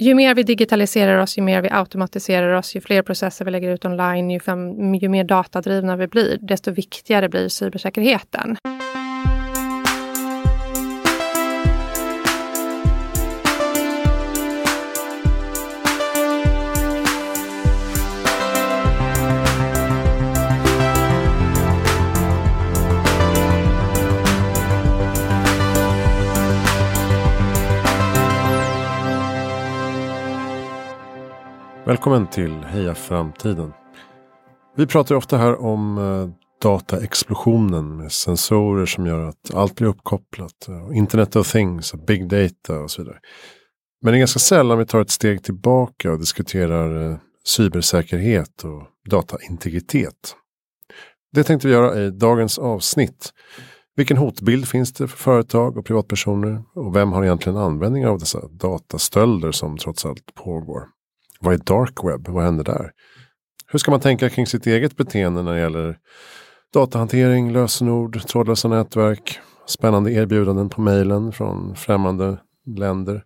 ju mer vi digitaliserar oss, ju mer vi automatiserar oss, ju fler processer vi lägger ut online, ju, fem, ju mer datadrivna vi blir, desto viktigare blir cybersäkerheten. Välkommen till Heja Framtiden. Vi pratar ofta här om eh, dataexplosionen med sensorer som gör att allt blir uppkopplat. Eh, Internet of things, big data och så vidare. Men det är ganska sällan vi tar ett steg tillbaka och diskuterar eh, cybersäkerhet och dataintegritet. Det tänkte vi göra i dagens avsnitt. Vilken hotbild finns det för företag och privatpersoner? Och vem har egentligen användning av dessa datastölder som trots allt pågår? Vad är dark web? Vad händer där? Hur ska man tänka kring sitt eget beteende när det gäller datahantering, lösenord, trådlösa nätverk, spännande erbjudanden på mejlen från främmande länder.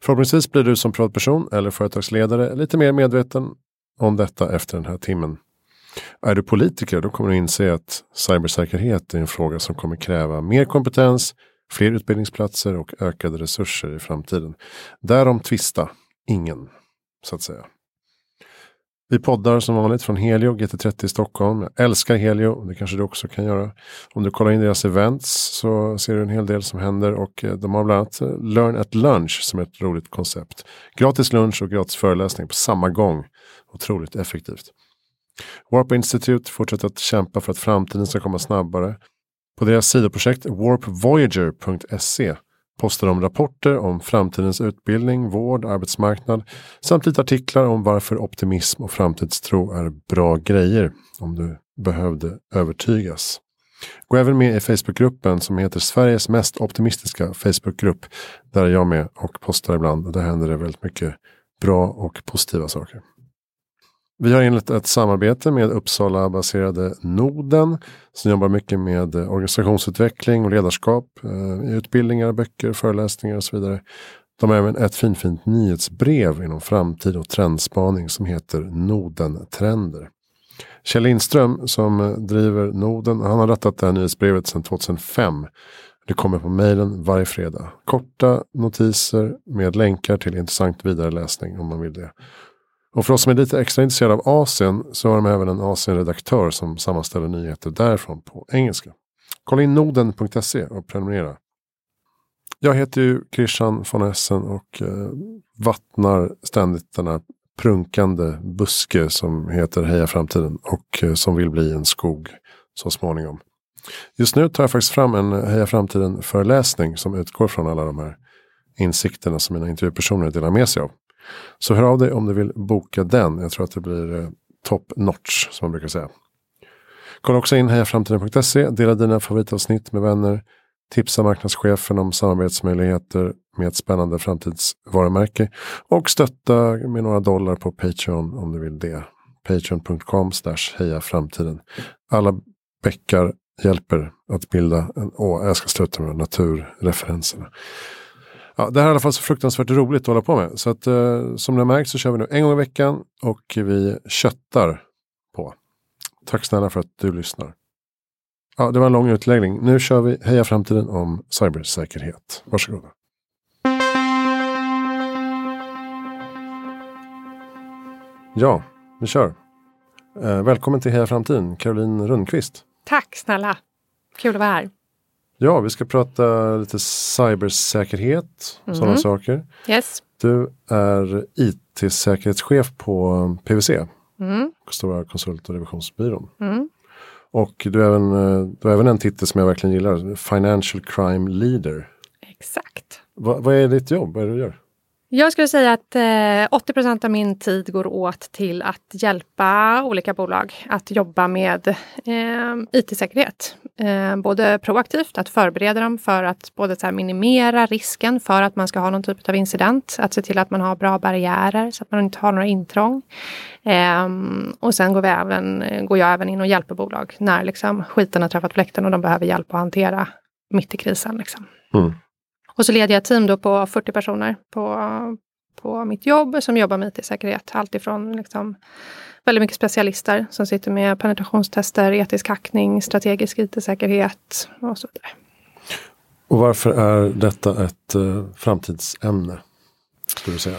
Förhoppningsvis blir du som privatperson eller företagsledare lite mer medveten om detta efter den här timmen. Är du politiker då kommer du inse att cybersäkerhet är en fråga som kommer kräva mer kompetens, fler utbildningsplatser och ökade resurser i framtiden. Därom tvista ingen så att säga. Vi poddar som vanligt från Helio GT30 i Stockholm. Jag älskar Helio, det kanske du också kan göra. Om du kollar in deras events så ser du en hel del som händer och eh, de har bland annat eh, Learn at Lunch som är ett roligt koncept. Gratis lunch och gratis föreläsning på samma gång. Otroligt effektivt. Warp Institute fortsätter att kämpa för att framtiden ska komma snabbare. På deras sidoprojekt warpvoyager.se postar de rapporter om framtidens utbildning, vård, arbetsmarknad samt lite artiklar om varför optimism och framtidstro är bra grejer om du behövde övertygas. Gå även med i Facebookgruppen som heter Sveriges mest optimistiska Facebookgrupp. Där är jag med och postar ibland och där händer det väldigt mycket bra och positiva saker. Vi har inlett ett samarbete med Uppsala-baserade Noden som jobbar mycket med eh, organisationsutveckling och ledarskap eh, i utbildningar, böcker, föreläsningar och så vidare. De har även ett finfint nyhetsbrev inom framtid och trendspaning som heter Noden Trender. Kjell Lindström som eh, driver Noden, han har rättat det här nyhetsbrevet sedan 2005. Det kommer på mejlen varje fredag. Korta notiser med länkar till intressant vidareläsning om man vill det. Och för oss som är lite extra intresserade av Asien så har de även en Asien-redaktör som sammanställer nyheter därifrån på engelska. Kolla in noden.se och prenumerera. Jag heter ju Christian von Essen och eh, vattnar ständigt den här prunkande buske som heter Heja Framtiden och eh, som vill bli en skog så småningom. Just nu tar jag faktiskt fram en Heja Framtiden föreläsning som utgår från alla de här insikterna som mina intervjupersoner delar med sig av. Så hör av dig om du vill boka den. Jag tror att det blir eh, top notch som man brukar säga. Kolla också in hejaframtiden.se. Dela dina favoritavsnitt med vänner. Tipsa marknadschefen om samarbetsmöjligheter med ett spännande framtidsvarumärke. Och stötta med några dollar på Patreon om du vill det. Patreon.com hejaframtiden. Alla bäckar hjälper att bilda en å. Jag ska sluta med naturreferenserna. Ja, det här är i alla fall så fruktansvärt roligt att hålla på med. Så att, eh, som ni har märkt så kör vi nu en gång i veckan och vi köttar på. Tack snälla för att du lyssnar. Ja, det var en lång utläggning. Nu kör vi Heja Framtiden om cybersäkerhet. Varsågoda. Ja, vi kör. Eh, välkommen till Heja Framtiden, Caroline Rundqvist. Tack snälla. Kul att vara här. Ja, vi ska prata lite cybersäkerhet och mm. sådana saker. Yes. Du är IT-säkerhetschef på PWC, mm. Stora konsult och revisionsbyrån. Mm. Och du har, även, du har även en titel som jag verkligen gillar, Financial Crime Leader. Exakt. Va, vad är ditt jobb? Vad är det du gör? Jag skulle säga att eh, 80% av min tid går åt till att hjälpa olika bolag att jobba med eh, IT-säkerhet. Eh, både proaktivt, att förbereda dem för att både så minimera risken för att man ska ha någon typ av incident. Att se till att man har bra barriärer så att man inte har några intrång. Eh, och sen går, vi även, går jag även in och hjälper bolag när liksom, skiten har träffat fläkten och de behöver hjälp att hantera mitt i krisen. Liksom. Mm. Och så leder jag ett team då på 40 personer på, på mitt jobb som jobbar med IT-säkerhet. Alltifrån liksom väldigt mycket specialister som sitter med penetrationstester, etisk hackning, strategisk IT-säkerhet och så vidare. Och varför är detta ett uh, framtidsämne? Skulle du säga?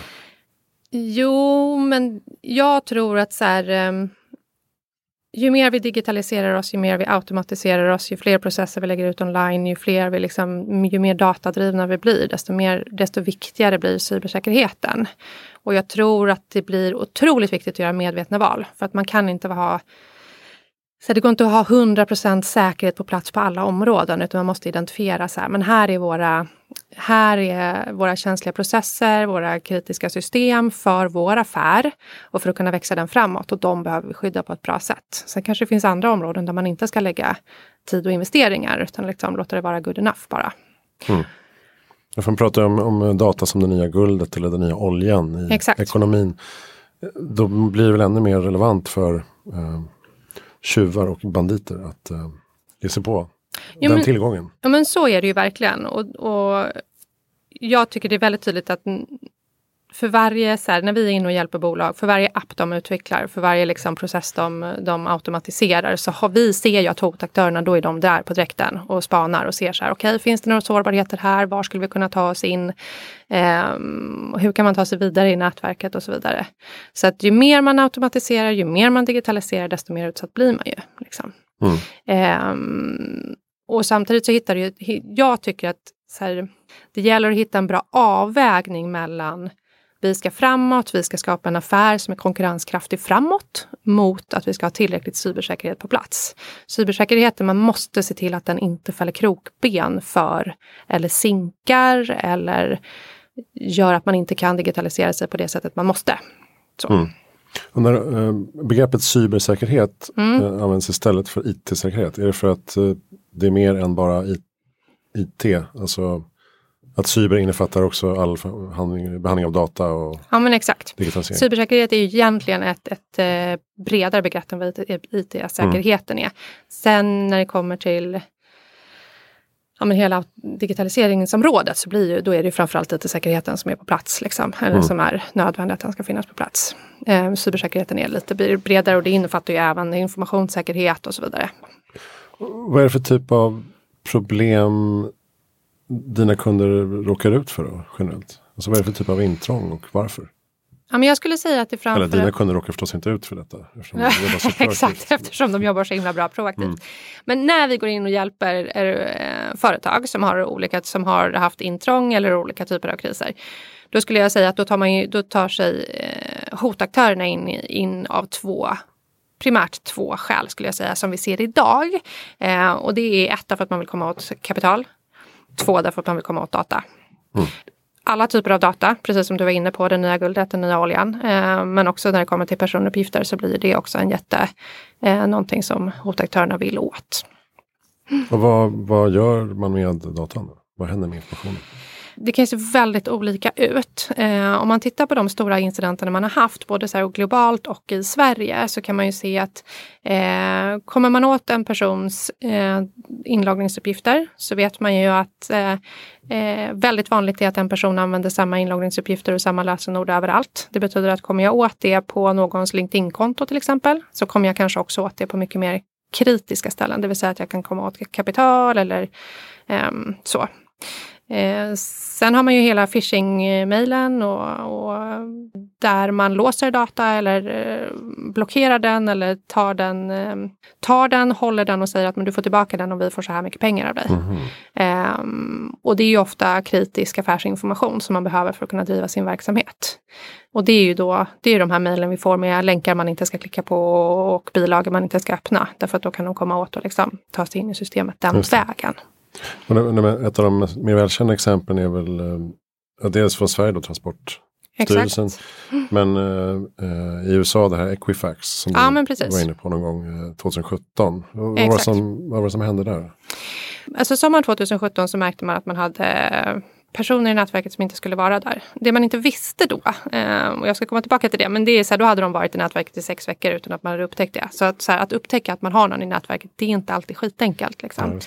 Jo, men jag tror att så här, um, ju mer vi digitaliserar oss, ju mer vi automatiserar oss, ju fler processer vi lägger ut online, ju, fler vi liksom, ju mer datadrivna vi blir, desto, mer, desto viktigare blir cybersäkerheten. Och jag tror att det blir otroligt viktigt att göra medvetna val, för att man kan inte ha så det går inte att ha 100% säkerhet på plats på alla områden, utan man måste identifiera så här, men här är våra här är våra känsliga processer, våra kritiska system för vår affär och för att kunna växa den framåt och de behöver vi skydda på ett bra sätt. Sen kanske det finns andra områden där man inte ska lägga tid och investeringar utan liksom låta det vara good enough bara. Mm. Man pratar om, om data som det nya guldet eller den nya oljan i Exakt. ekonomin. Då blir det väl ännu mer relevant för eh, tjuvar och banditer att eh, ge sig på ja, den men, tillgången. Ja men så är det ju verkligen. Och, och jag tycker det är väldigt tydligt att för varje, så här, när vi är inne och hjälper bolag, för varje app de utvecklar, för varje liksom, process de, de automatiserar, så har vi ser ju att hotaktörerna, då är de där på direkten och spanar och ser så här, okej, okay, finns det några sårbarheter här? Var skulle vi kunna ta oss in? Um, hur kan man ta sig vidare i nätverket och så vidare. Så att ju mer man automatiserar, ju mer man digitaliserar, desto mer utsatt blir man ju. Liksom. Mm. Um, och samtidigt så hittar du, jag tycker att här, det gäller att hitta en bra avvägning mellan vi ska framåt, vi ska skapa en affär som är konkurrenskraftig framåt mot att vi ska ha tillräckligt cybersäkerhet på plats. Cybersäkerheten, man måste se till att den inte fäller krokben för eller sinkar eller gör att man inte kan digitalisera sig på det sättet man måste. Mm. Och när, äh, begreppet cybersäkerhet mm. äh, används istället för IT-säkerhet, är det för att äh, det är mer än bara IT? Alltså att cyber innefattar också all handling, behandling av data och Ja men exakt. Cybersäkerhet är ju egentligen ett, ett eh, bredare begrepp än vad IT-säkerheten mm. är. Sen när det kommer till ja, men hela digitaliseringsområdet så blir ju, då är det framförallt IT-säkerheten som är på plats. Liksom, eller mm. som är nödvändig att den ska finnas på plats. Eh, cybersäkerheten är lite bredare och det innefattar ju även informationssäkerhet och så vidare. Vad är det för typ av problem dina kunder råkar ut för då, generellt? Alltså vad är det för typ av intrång och varför? Ja, men jag skulle säga att det framför... Eller dina kunder råkar förstås inte ut för detta. Eftersom de Exakt, eftersom de jobbar så himla bra proaktivt. Mm. Men när vi går in och hjälper äh, företag som har, olika, som har haft intrång eller olika typer av kriser. Då skulle jag säga att då tar, man ju, då tar sig eh, hotaktörerna in, in av två primärt två skäl skulle jag säga som vi ser idag. Eh, och det är ett därför att man vill komma åt kapital. Två därför att man vill komma åt data. Mm. Alla typer av data, precis som du var inne på, den nya guldet, den nya oljan. Eh, men också när det kommer till personuppgifter så blir det också en jätte, eh, någonting som hotaktörerna vill åt. Och vad, vad gör man med datan? Vad händer med informationen? Det kan se väldigt olika ut. Eh, om man tittar på de stora incidenterna man har haft, både så globalt och i Sverige, så kan man ju se att eh, kommer man åt en persons eh, inloggningsuppgifter så vet man ju att eh, eh, väldigt vanligt är att en person använder samma inloggningsuppgifter och samma lösenord överallt. Det betyder att kommer jag åt det på någons LinkedIn-konto till exempel, så kommer jag kanske också åt det på mycket mer kritiska ställen, det vill säga att jag kan komma åt kapital eller eh, så. Eh, sen har man ju hela phishing-mailen och, och, där man låser data eller eh, blockerar den eller tar den, eh, tar den, håller den och säger att men du får tillbaka den och vi får så här mycket pengar av dig. Mm och det är ju ofta kritisk affärsinformation som man behöver för att kunna driva sin verksamhet. Och det är ju då, det är de här mejlen vi får med länkar man inte ska klicka på och bilagor man inte ska öppna. Därför att då kan de komma åt och liksom ta sig in i systemet den vägen. Ett av de mer välkända exemplen är väl eh, dels från Sverige då Transportstyrelsen. Men eh, i USA det här Equifax som ja, du var inne på någon gång eh, 2017. Vad var, som, vad var det som hände där? Alltså sommaren 2017 så märkte man att man hade personer i nätverket som inte skulle vara där. Det man inte visste då, eh, och jag ska komma tillbaka till det, men det är så här, då hade de varit i nätverket i sex veckor utan att man hade upptäckt det. Så att, så här, att upptäcka att man har någon i nätverket, det är inte alltid skitenkelt. Liksom. Ja,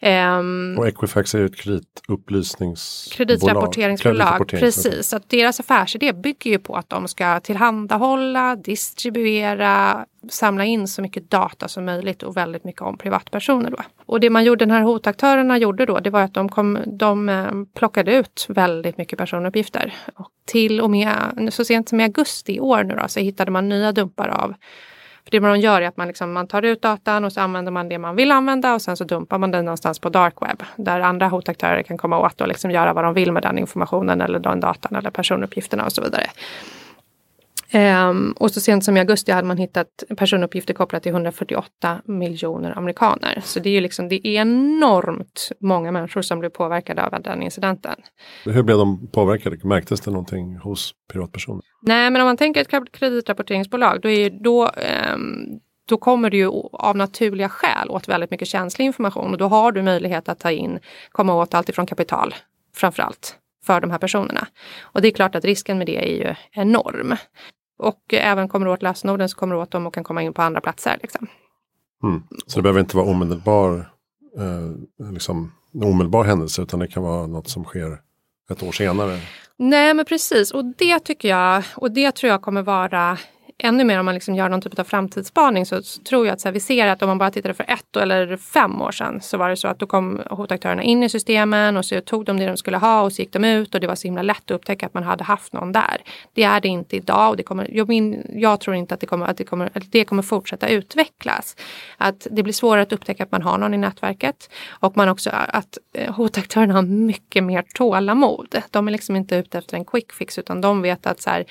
Um, och Equifax är ju ett kreditupplysningsbolag. Kreditrapporteringsbolag, precis. Så deras affärsidé bygger ju på att de ska tillhandahålla, distribuera, samla in så mycket data som möjligt och väldigt mycket om privatpersoner. Då. Och det man gjorde, den här hotaktörerna gjorde då, det var att de, kom, de eh, plockade ut väldigt mycket personuppgifter. Och till och med så sent som i augusti i år nu då, så hittade man nya dumpar av för det man gör är att man, liksom, man tar ut datan och så använder man det man vill använda och sen så dumpar man den någonstans på dark web. Där andra hotaktörer kan komma åt och liksom göra vad de vill med den informationen eller den datan eller personuppgifterna och så vidare. Um, och så sent som i augusti hade man hittat personuppgifter kopplat till 148 miljoner amerikaner. Så det är ju liksom, det är enormt många människor som blev påverkade av den incidenten. Hur blev de påverkade? Märktes det någonting hos privatpersoner? Nej, men om man tänker ett kreditrapporteringsbolag, då, är, då um, då kommer du ju av naturliga skäl åt väldigt mycket känslig information och då har du möjlighet att ta in, komma åt allt ifrån kapital framförallt för de här personerna. Och det är klart att risken med det är ju enorm. Och även kommer åt lösenorden så kommer åt dem och kan komma in på andra platser. Liksom. Mm. Så det behöver inte vara omedelbar, eh, liksom, en omedelbar händelse utan det kan vara något som sker ett år senare? Nej men precis och det tycker jag och det tror jag kommer vara ännu mer om man liksom gör någon typ av framtidsspaning så, så tror jag att så här, vi ser att om man bara tittade för ett eller fem år sedan så var det så att då kom hotaktörerna in i systemen och så tog de det de skulle ha och så gick de ut och det var så himla lätt att upptäcka att man hade haft någon där. Det är det inte idag och det kommer, jag, min, jag tror inte att det kommer, att det kommer, att det kommer fortsätta utvecklas. Att det blir svårare att upptäcka att man har någon i nätverket och man också att eh, hotaktörerna har mycket mer tålamod. De är liksom inte ute efter en quick fix utan de vet att så här,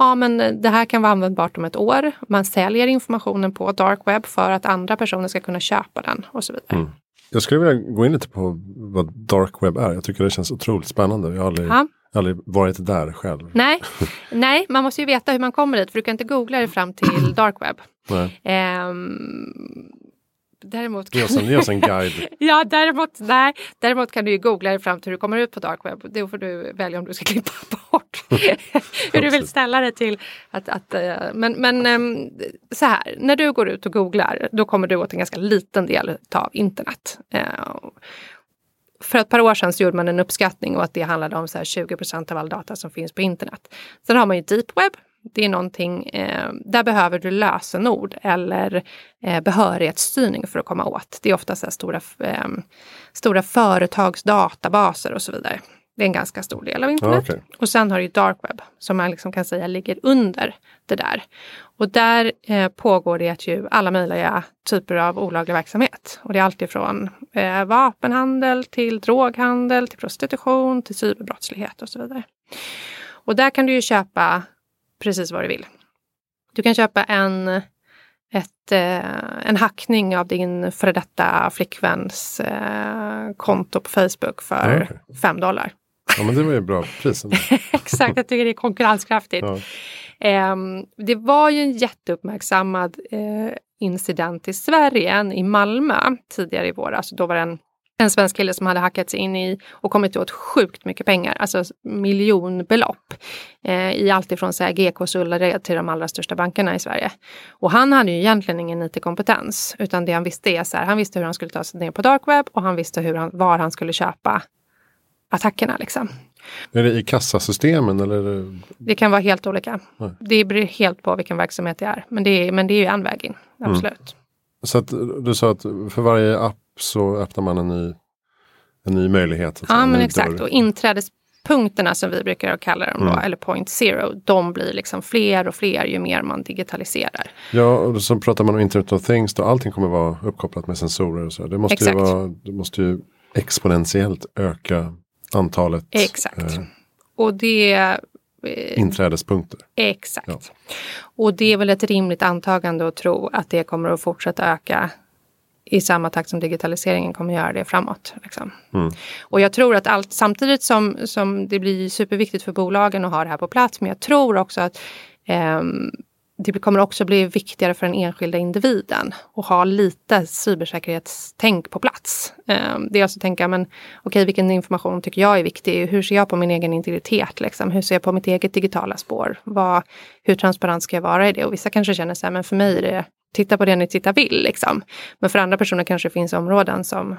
ja men det här kan vara användbart om ett år. Man säljer informationen på dark web för att andra personer ska kunna köpa den och så vidare. Mm. Jag skulle vilja gå in lite på vad dark web är. Jag tycker det känns otroligt spännande. Jag har aldrig, ja. aldrig varit där själv. Nej. Nej, man måste ju veta hur man kommer dit för du kan inte googla dig fram till dark web. Um, Däremot kan... Ge oss en, ge oss en guide. ja, däremot, nej, däremot kan du ju googla dig fram till hur du kommer ut på dark web. Då får du välja om du ska klippa bort hur du vill ställa det till. Att, att, eh, men men ehm, så här, när du går ut och googlar då kommer du åt en ganska liten del av internet. Eh, för ett par år sedan så gjorde man en uppskattning och att det handlade om så här 20% av all data som finns på internet. Sen har man ju deep web det är någonting, eh, där behöver du lösenord eller eh, behörighetsstyrning för att komma åt. Det är ofta så stora, eh, stora företagsdatabaser och så vidare. Det är en ganska stor del av internet. Okay. Och sen har du dark web som man liksom kan säga ligger under det där. Och där eh, pågår det ju alla möjliga typer av olaglig verksamhet. Och det är alltifrån eh, vapenhandel till droghandel, till prostitution, till cyberbrottslighet och så vidare. Och där kan du ju köpa precis vad du vill. Du kan köpa en, ett, eh, en hackning av din före detta flickväns eh, konto på Facebook för okay. dollar. Ja men det var ju bra pris. Exakt, jag tycker det är konkurrenskraftigt. Ja. Eh, det var ju en jätteuppmärksammad eh, incident i Sverige, i Malmö tidigare i våras. Då var det en en svensk kille som hade hackat sig in i och kommit åt sjukt mycket pengar, alltså miljonbelopp. Eh, I allt ifrån GK-Sulla till de allra största bankerna i Sverige. Och han hade ju egentligen ingen IT-kompetens, utan det han visste är så här, han visste hur han skulle ta sig ner på dark web och han visste hur han, var han skulle köpa attackerna. Liksom. Är det i kassasystemen eller? Det... det kan vara helt olika. Nej. Det beror helt på vilken verksamhet det är. Men det är, men det är ju en väg in, mm. absolut. Mm. Så att du sa att för varje app så öppnar man en ny, en ny möjlighet. Ja, men exakt. Dörr. Och inträdespunkterna som vi brukar kalla dem, mm. då, eller point zero, de blir liksom fler och fler ju mer man digitaliserar. Ja, och så pratar man om Internet of Things, då allting kommer vara uppkopplat med sensorer. Och så. Det, måste exakt. ju vara, det måste ju exponentiellt öka antalet. Exakt. Eh, och det eh, inträdespunkter. Exakt. Ja. Och det är väl ett rimligt antagande att tro att det kommer att fortsätta öka i samma takt som digitaliseringen kommer göra det framåt. Liksom. Mm. Och jag tror att allt samtidigt som, som det blir superviktigt för bolagen att ha det här på plats, men jag tror också att eh, det kommer också bli viktigare för den enskilda individen att ha lite cybersäkerhetstänk på plats. Eh, det är alltså att tänka, men okej, okay, vilken information tycker jag är viktig? Hur ser jag på min egen integritet? Liksom? Hur ser jag på mitt eget digitala spår? Vad, hur transparent ska jag vara i det? Och vissa kanske känner så här, men för mig är det titta på det ni tittar vill. Liksom. Men för andra personer kanske det finns områden som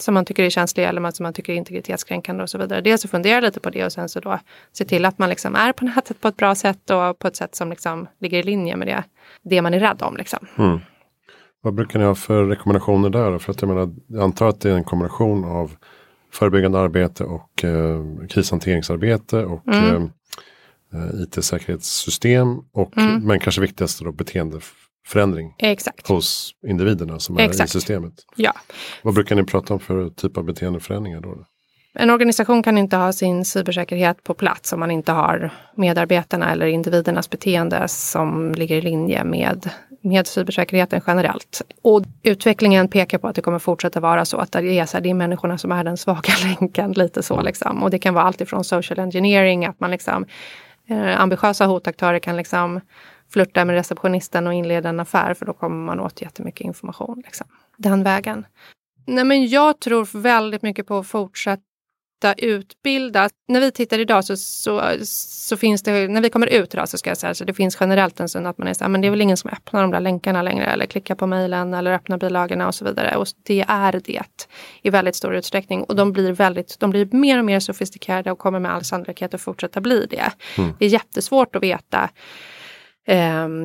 som man tycker är känsliga eller som man tycker är integritetskränkande och så vidare. Dels att fundera lite på det och sen så då se till att man liksom är på nätet på ett bra sätt och på ett sätt som liksom ligger i linje med det, det man är rädd om. Liksom. Mm. Vad brukar ni ha för rekommendationer där? För att jag, menar, jag antar att det är en kombination av förebyggande arbete och eh, krishanteringsarbete och mm. eh, eh IT-säkerhetssystem. Och, mm. Men kanske viktigast då beteendeförändring Exakt. hos individerna som är Exakt. i systemet. Ja. Vad brukar ni prata om för typ av beteendeförändringar då? En organisation kan inte ha sin cybersäkerhet på plats om man inte har medarbetarna eller individernas beteende som ligger i linje med, med cybersäkerheten generellt. Och utvecklingen pekar på att det kommer fortsätta vara så att det är, så här, det är människorna som är den svaga länken. lite så liksom. Och det kan vara allt ifrån social engineering, att man liksom eh, ambitiösa hotaktörer kan liksom flirta med receptionisten och inleda en affär för då kommer man åt jättemycket information. Liksom. Den vägen. Nej, men jag tror väldigt mycket på fortsatt utbilda. När vi tittar idag så, så, så, finns det, när vi kommer ut idag så ska jag säga så det finns generellt en stund att man är så här, men det är väl ingen som öppnar de där länkarna längre eller klickar på mejlen eller öppnar bilagorna och så vidare. Och det är det i väldigt stor utsträckning och de blir väldigt, de blir mer och mer sofistikerade och kommer med all sannolikhet att fortsätta bli det. Mm. Det är jättesvårt att veta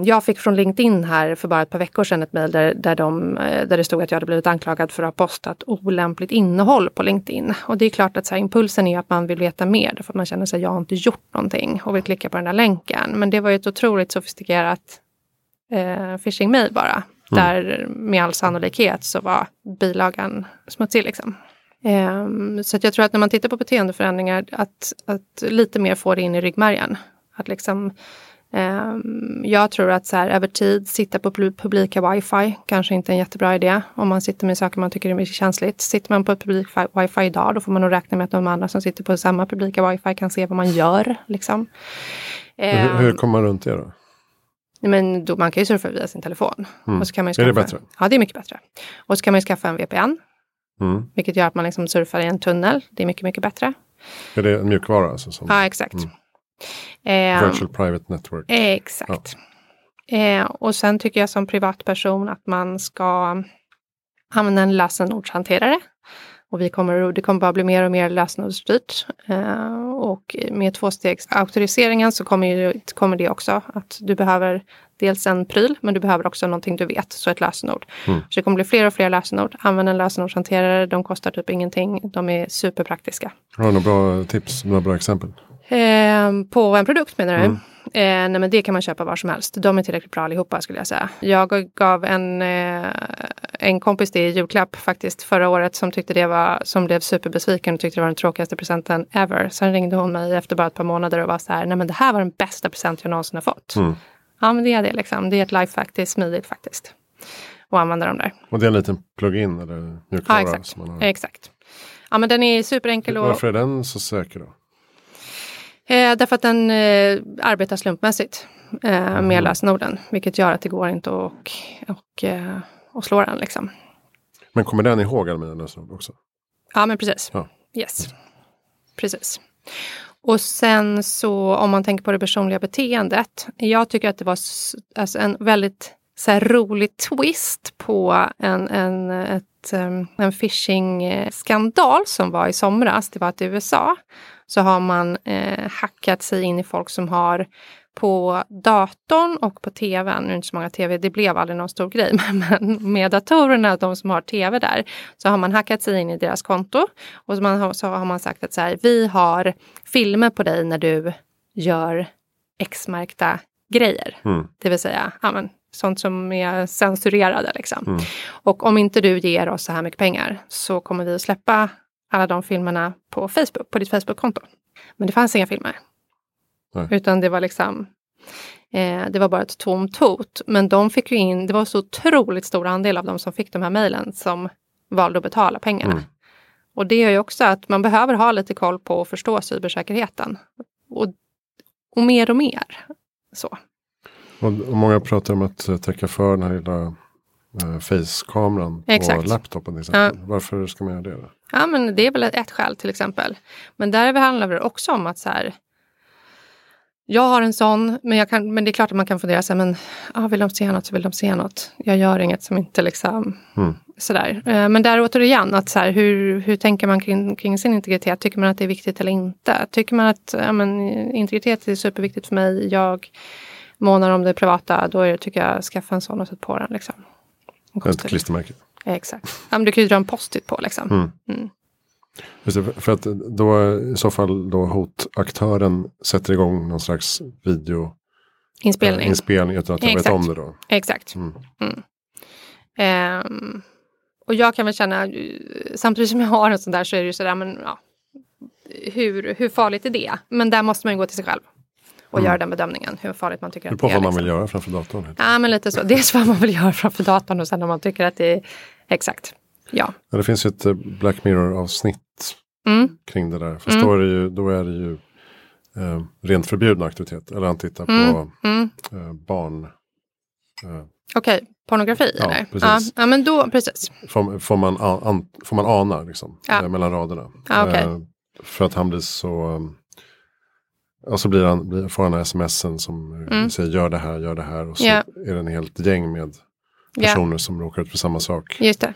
jag fick från LinkedIn här för bara ett par veckor sedan ett mejl där, där, de, eh, där det stod att jag hade blivit anklagad för att ha postat olämpligt innehåll på LinkedIn. Och det är klart att så här, impulsen är att man vill veta mer för att man känner sig jag har inte gjort någonting och vill klicka på den där länken. Men det var ju ett otroligt sofistikerat eh, phishing-mail bara. Mm. Där med all sannolikhet så var bilagan smutsig. Liksom. Um, så jag tror att när man tittar på beteendeförändringar att, att lite mer få det in i ryggmärgen. Att liksom Ehm, jag tror att så här, över tid sitta på publika wifi kanske inte är en jättebra idé om man sitter med saker man tycker är mycket känsligt. Sitter man på ett publik wifi idag då får man nog räkna med att de andra som sitter på samma publika wifi kan se vad man gör. Liksom. Hur, hur kommer man runt det då? Men då, man kan ju surfa via sin telefon. Mm. Och så kan man skaffa, är det bättre? Ja, det är mycket bättre. Och så kan man skaffa en VPN. Mm. Vilket gör att man liksom surfar i en tunnel. Det är mycket, mycket bättre. Är det mjukvara? Alltså, som... Ja, exakt. Mm. Eh, Virtual Private Network. exakt. Ja. Eh, och sen tycker jag som privatperson att man ska använda en lösenordshanterare. Och vi kommer, det kommer bara bli mer och mer lösenordsstyrt. Eh, och med tvåstegsauktoriseringen så kommer, ju, kommer det också att du behöver dels en pryl, men du behöver också någonting du vet, så ett lösenord. Mm. Så det kommer bli fler och fler lösenord. Använd en lösenordshanterare, de kostar typ ingenting. De är superpraktiska. Har du några bra tips, några bra exempel? Eh, på en produkt menar du? Mm. Eh, nej men det kan man köpa var som helst. De är tillräckligt bra allihopa skulle jag säga. Jag gav en, eh, en kompis det i julklapp faktiskt förra året som tyckte det var, som blev superbesviken och tyckte det var den tråkigaste presenten ever. Sen ringde hon mig efter bara ett par månader och var så här, nej men det här var den bästa present jag någonsin har fått. Mm. Ja men det är det liksom. Det är ett lifehack, det är smidigt faktiskt. Och använda dem där. Och det är en liten plugin eller mjukvara? Ja exakt. Har... exakt. Ja men den är superenkel. Och... Varför är den så säker då? Eh, därför att den eh, arbetar slumpmässigt eh, med mm. lösenorden. Vilket gör att det går inte att och, och, eh, och slå den. Liksom. Men kommer den ihåg alla mina lösenord också? Ja, men precis. Ja. Yes. Precis. Och sen så om man tänker på det personliga beteendet. Jag tycker att det var alltså, en väldigt så här, rolig twist på en, en, ett, um, en phishing-skandal som var i somras. Det var att i USA så har man eh, hackat sig in i folk som har på datorn och på tvn, nu är det inte så många tv, det blev aldrig någon stor grej, men med datorerna, de som har tv där, så har man hackat sig in i deras konto och så, man, så har man sagt att så här, vi har filmer på dig när du gör X-märkta grejer. Mm. Det vill säga, ja, men, sånt som är censurerade. Liksom. Mm. Och om inte du ger oss så här mycket pengar så kommer vi att släppa alla de filmerna på Facebook, på ditt Facebook-konto. Men det fanns inga filmer. Nej. Utan det var liksom eh, det var bara ett tomt hot. Men de fick ju in, det var så otroligt stor andel av de som fick de här mejlen som valde att betala pengarna. Mm. Och det gör ju också att man behöver ha lite koll på och förstå cybersäkerheten. Och, och mer och mer. Så. Och, och många pratar om att täcka för den här lilla eh, face-kameran på laptopen. Till Ja. Varför ska man göra det? Då? Ja, men det är väl ett skäl till exempel. Men där handlar det också om att så här, Jag har en sån, men, kan, men det är klart att man kan fundera sig, men ah, vill de se något så vill de se något. Jag gör inget som inte liksom Mm. sådär. Eh, Men där återigen, att så här, hur, hur tänker man kring, kring sin integritet? Tycker man att det är viktigt eller inte? Tycker man att ja, men, integritet är superviktigt för mig, jag månar om det privata, då är det, tycker jag, skaffa en sån och sätt på den. Liksom. Ett klistermärke. Exakt. Ja, men du kan ju dra en post-it på liksom. Mm. Mm. Just det, för att då i så fall då hotaktören sätter igång någon slags video Inspelning. inspelning utan att jag vet Exakt. om det då. Exakt. Mm. Ehm, och jag kan väl känna, eh, samtidigt som jag har en sån där så är det ju sådär, men ja, hur, hur farligt är det? Men där måste man ju gå till sig själv och Mm. göra den bedömningen, hur farligt man tycker Det att på det är. vad man liksom. vill göra framför datorn. Ja, men lite så. Dels vad man vill göra framför datorn och sen om man tycker att det är exakt. Ja. Ja, det finns ju ett eh, Black Mirror-avsnitt Mm. kring det där. Fast Mm. då, är det ju, då är det ju eh, rent förbjudna aktiviteter. Eller han tittar på Mm. Mm. eh, barn. Eh, Okej, pornografi Ja, eller? precis. Ja, ja, men då, precis. får, får, man an, får man ana liksom, Ja. eh, mellan raderna. Ja, okej. Eh, för att han blir så... Och så blir han, får han smsen som Mm. säger gör det här, gör det här. Och så Ja. är det en helt gäng med Ja, personer som råkar ut för samma sak. just det.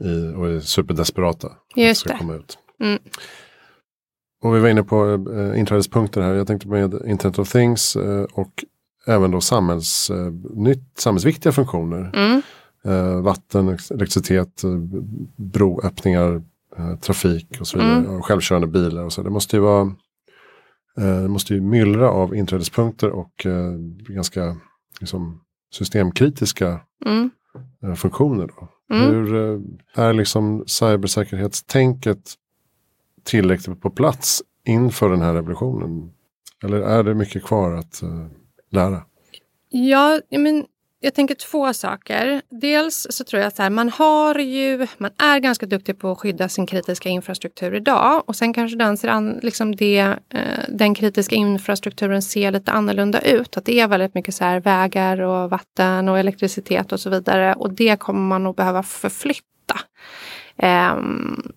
I, och är superdesperata. Just det. komma ut. Mm. Och vi var inne på eh, inträdespunkter här. Jag tänkte med Internet of Things eh, och även då samhälls, eh, nytt, samhällsviktiga funktioner. Mm. Eh, vatten, elektricitet, eh, broöppningar, eh, trafik och så vidare. Mm. Och självkörande bilar och så. Det måste ju vara eh, det måste ju myllra av inträdespunkter och ganska liksom, systemkritiska Mm. eh, funktioner. Då. Mm. Hur eh, är liksom cybersäkerhetstänket tillräckligt på plats inför den här revolutionen? Eller är det mycket kvar att eh, lära? Ja, men jag tänker två saker. Dels så tror jag att här, man har ju, man är ganska duktig på att skydda sin kritiska infrastruktur idag och sen kanske den, ser an, liksom det, eh, den kritiska infrastrukturen ser lite annorlunda ut. Att det är väldigt mycket så här vägar och vatten och elektricitet och så vidare och det kommer man nog behöva förflytta. Um,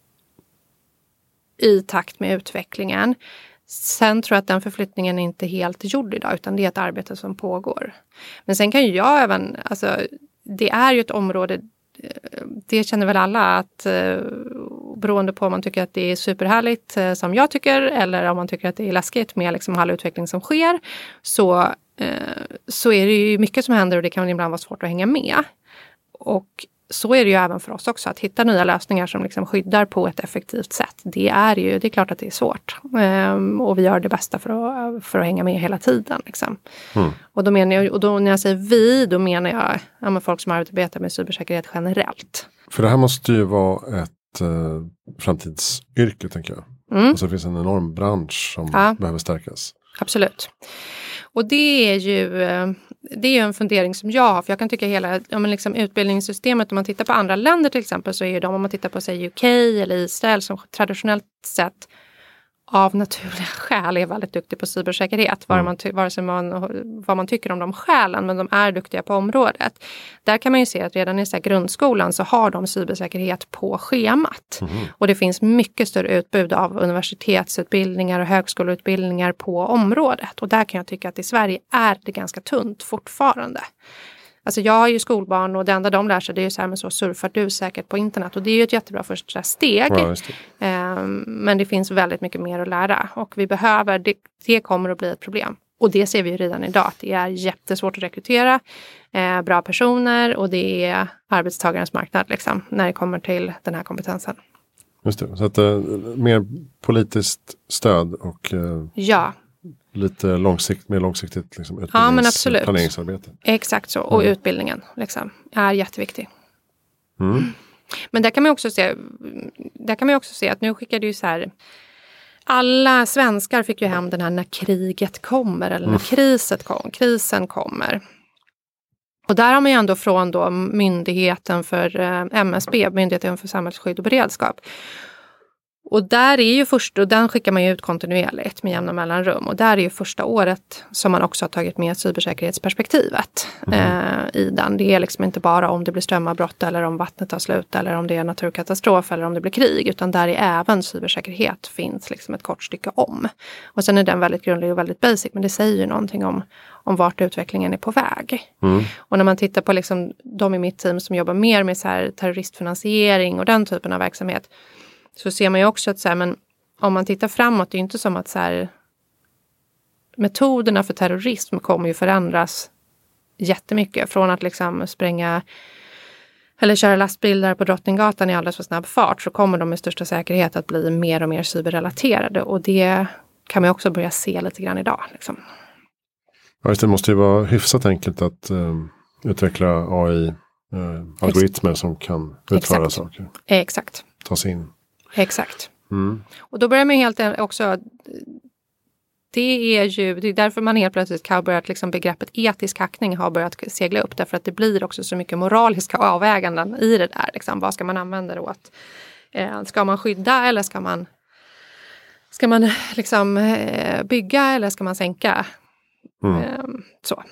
i takt med utvecklingen. Sen tror jag att den förflyttningen är inte helt gjord idag utan det är ett arbete som pågår. Men sen kan ju jag även, alltså det är ju ett område, eh, det känner väl alla att eh, beroende på om man tycker att det är superhärligt eh, som jag tycker eller om man tycker att det är läskigt med liksom all utveckling som sker så, så är det ju mycket som händer och det kan ibland vara svårt att hänga med. Och så är det ju även för oss också, att hitta nya lösningar som liksom skyddar på ett effektivt sätt. Det är ju, det är klart att det är svårt. Ehm, och vi gör det bästa för att, för att hänga med hela tiden. Liksom. Mm. Och, då menar jag, och då när jag säger vi, då menar jag ja, men folk som arbetar med cybersäkerhet generellt. För det här måste ju vara ett eh, framtidsyrke tänker jag. Mm. Alltså det finns en enorm bransch som Ja. behöver stärkas. Absolut. Och det är ju eh, det är en fundering som jag har, för jag kan tycka hela ja, men liksom utbildningssystemet, om man tittar på andra länder till exempel, så är ju de, om man tittar på sig UK eller Israel som traditionellt sett av naturliga skäl är väldigt duktig på cybersäkerhet, vare, Mm. man ty- vare sig man, vad man tycker om de skälen, men de är duktiga på området. Där kan man ju se att redan i så här grundskolan så har de cybersäkerhet på schemat. Mhm. Och det finns mycket större utbud av universitetsutbildningar och högskoleutbildningar på området. Och där kan jag tycka att i Sverige är det ganska tunt fortfarande. Alltså jag har ju skolbarn och det enda de lär sig det är ju så här, men så surfar du säkert på internet. Och det är ju ett jättebra första steg. Ja, men det finns väldigt mycket mer att lära och vi behöver, det, det kommer att bli ett problem. Och det ser vi ju redan idag, att det är jättesvårt att rekrytera eh, bra personer och det är arbetstagarens marknad liksom, när det kommer till den här kompetensen. Just det. Så att, eh, mer politiskt stöd och eh, Ja, lite långsikt, mer långsiktigt liksom, men utbildnings- absolut. planeringsarbete. exakt så. Och Mm. utbildningen liksom, är jätteviktig. Mm. Men där kan man också se, där kan man också se att nu skickade ju så här alla svenskar fick ju hem den här när kriget kommer eller när kriset kom, krisen kommer. Och där har man ju ändå från då myndigheten för eh, MSB, Myndigheten för samhällsskydd och beredskap. Och där är ju först, och den skickar man ju ut kontinuerligt med jämna mellanrum. Och där är ju första året som man också har tagit med cybersäkerhetsperspektivet mm. eh, i den. Det är liksom inte bara om det blir strömavbrott eller om vattnet tar slut eller om det är naturkatastrof eller om det blir krig. Utan där är även cybersäkerhet finns liksom ett kort stycke om. Och sen är den väldigt grundlig och väldigt basic men det säger ju någonting om, om vart utvecklingen är på väg. Mm. Och när man tittar på liksom de i mitt team som jobbar mer med så terroristfinansiering och den typen av verksamhet så ser man ju också att så här, men om man tittar framåt, det är inte som att så här, metoderna för terrorism kommer ju förändras jättemycket. Från att liksom spränga eller köra lastbilar på Drottninggatan i alldeles för snabb fart så kommer de med största säkerhet att bli mer och mer cyberrelaterade och det kan man också börja se lite grann idag. Liksom. Ja, det måste ju vara hyfsat enkelt att uh, utveckla AI-algoritmer uh, som kan utföra Exakt. saker. Exakt. Ta sig in. Exakt. Mm. Och då börjar man helt också det är ju det är därför man helt plötsligt har börjat, liksom begreppet etisk hackning har börjat segla upp. Därför att det blir också så mycket moraliska avväganden i det där. Liksom. Vad ska man använda det åt? Eh, ska man skydda eller ska man, ska man liksom, eh, bygga eller ska man sänka? Mm. Eh, så.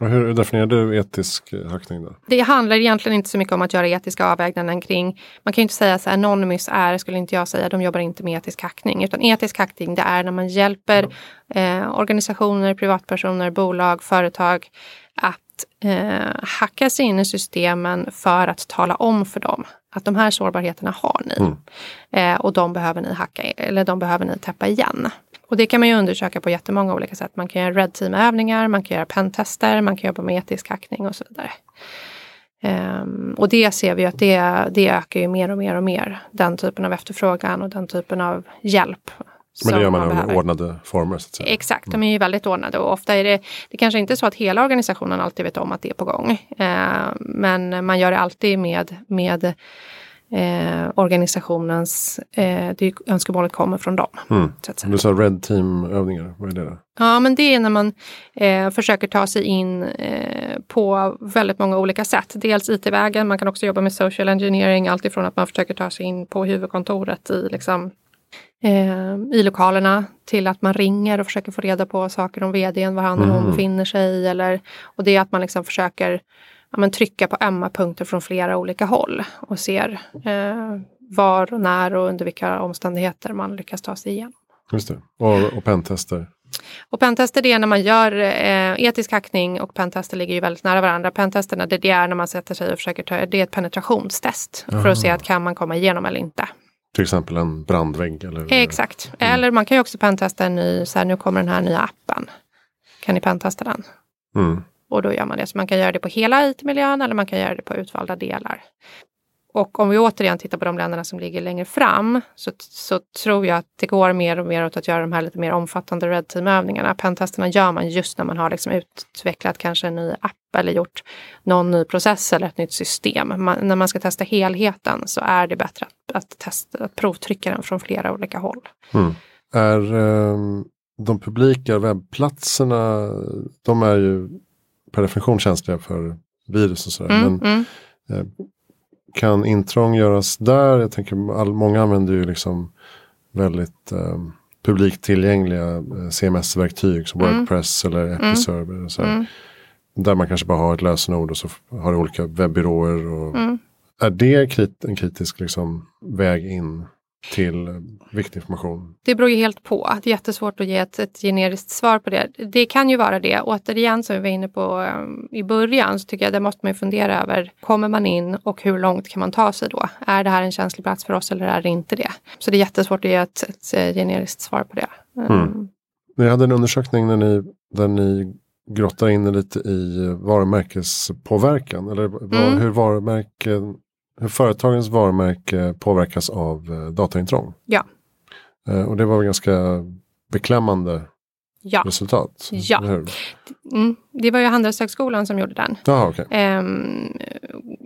Hur definierar du etisk hackning? Då? Det handlar egentligen inte så mycket om att göra etiska avväganden kring, man kan ju inte säga så här, Anonymous är, skulle inte jag säga, de jobbar inte med etisk hackning. Utan etisk hackning det är när man hjälper eh, organisationer, privatpersoner, bolag, företag att eh, hacka sig in i systemen för att tala om för dem att de här sårbarheterna har ni. Mm. Eh, och de behöver ni hacka, eller de behöver ni täppa igen. Och det kan man ju undersöka på jättemånga olika sätt. Man kan göra Red Team-övningar, man kan göra pentester, man kan jobba med etisk hackning och så vidare. Um, och det ser vi att det, det ökar ju mer och mer och mer. Den typen av efterfrågan och den typen av hjälp. Men det gör man, man i ordnade former? Så att säga. Exakt, mm. de är ju väldigt ordnade och ofta är det, det kanske inte är så att hela organisationen alltid vet om att det är på gång. Uh, men man gör det alltid med, med eh, organisationens, eh, det önskemålet kommer från dem. Mm. Du sa Red Team-övningar, vad är det? Då? Ja, men det är när man eh, försöker ta sig in eh, på väldigt många olika sätt. Dels IT-vägen, man kan också jobba med social engineering, alltifrån att man försöker ta sig in på huvudkontoret i, liksom, eh, i lokalerna till att man ringer och försöker få reda på saker om vdn, var han eller hon mm. befinner sig. Eller, och det är att man liksom försöker ja, men trycka på ömma punkter från flera olika håll och ser eh, var och när och under vilka omständigheter man lyckas ta sig igenom. Just det. Och, och pentester? Och pentester det är när man gör eh, etisk hackning och pentester ligger ju väldigt nära varandra. Pentesterna det, det är när man sätter sig och försöker ta, det är ett penetrationstest Aha. för att se att kan man komma igenom eller inte. Till exempel en brandvägg? Eller, Exakt. Mm. Eller man kan ju också pentesta en ny, så här, nu kommer den här nya appen. Kan ni pentesta den? Mm. Och då gör man det. Så man kan göra det på hela IT-miljön eller man kan göra det på utvalda delar. Och om vi återigen tittar på de länderna som ligger längre fram så, så tror jag att det går mer och mer åt att göra de här lite mer omfattande Red Team-övningarna. Pentesterna gör man just när man har liksom utvecklat kanske en ny app eller gjort någon ny process eller ett nytt system. Man, när man ska testa helheten så är det bättre att, att, testa, att provtrycka den från flera olika håll. Mm. Är um, de publika webbplatserna, de är ju per definition känsliga för virus och sådär. Mm, men mm. Eh, kan intrång göras där? Jag tänker all, många använder ju liksom väldigt eh, publikt tillgängliga CMS-verktyg som mm. Wordpress eller mm. Episerver. Och så. Där man kanske bara har ett lösenord och så har du olika webbyråer. Och. Är det krit en kritisk liksom, väg in till viktig information? Det beror ju helt på. Det är jättesvårt att ge ett, ett generiskt svar på det. Det kan ju vara det. Återigen som vi var inne på um, i början så tycker jag det måste man fundera över. Kommer man in och hur långt kan man ta sig då? Är det här en känslig plats för oss eller är det inte det? Så det är jättesvårt att ge ett, ett eh, generiskt svar på det. Mm. Um, Ni hade en undersökning när ni, där ni grottar in lite i varumärkespåverkan. Eller mm. hur varumärken hur företagens varumärke påverkas av eh, dataintrång. Ja. Eh, och det var ganska beklämmande ja. resultat. Ja. Mm, det var ju Handelshögskolan som gjorde den. Aha, okay. eh,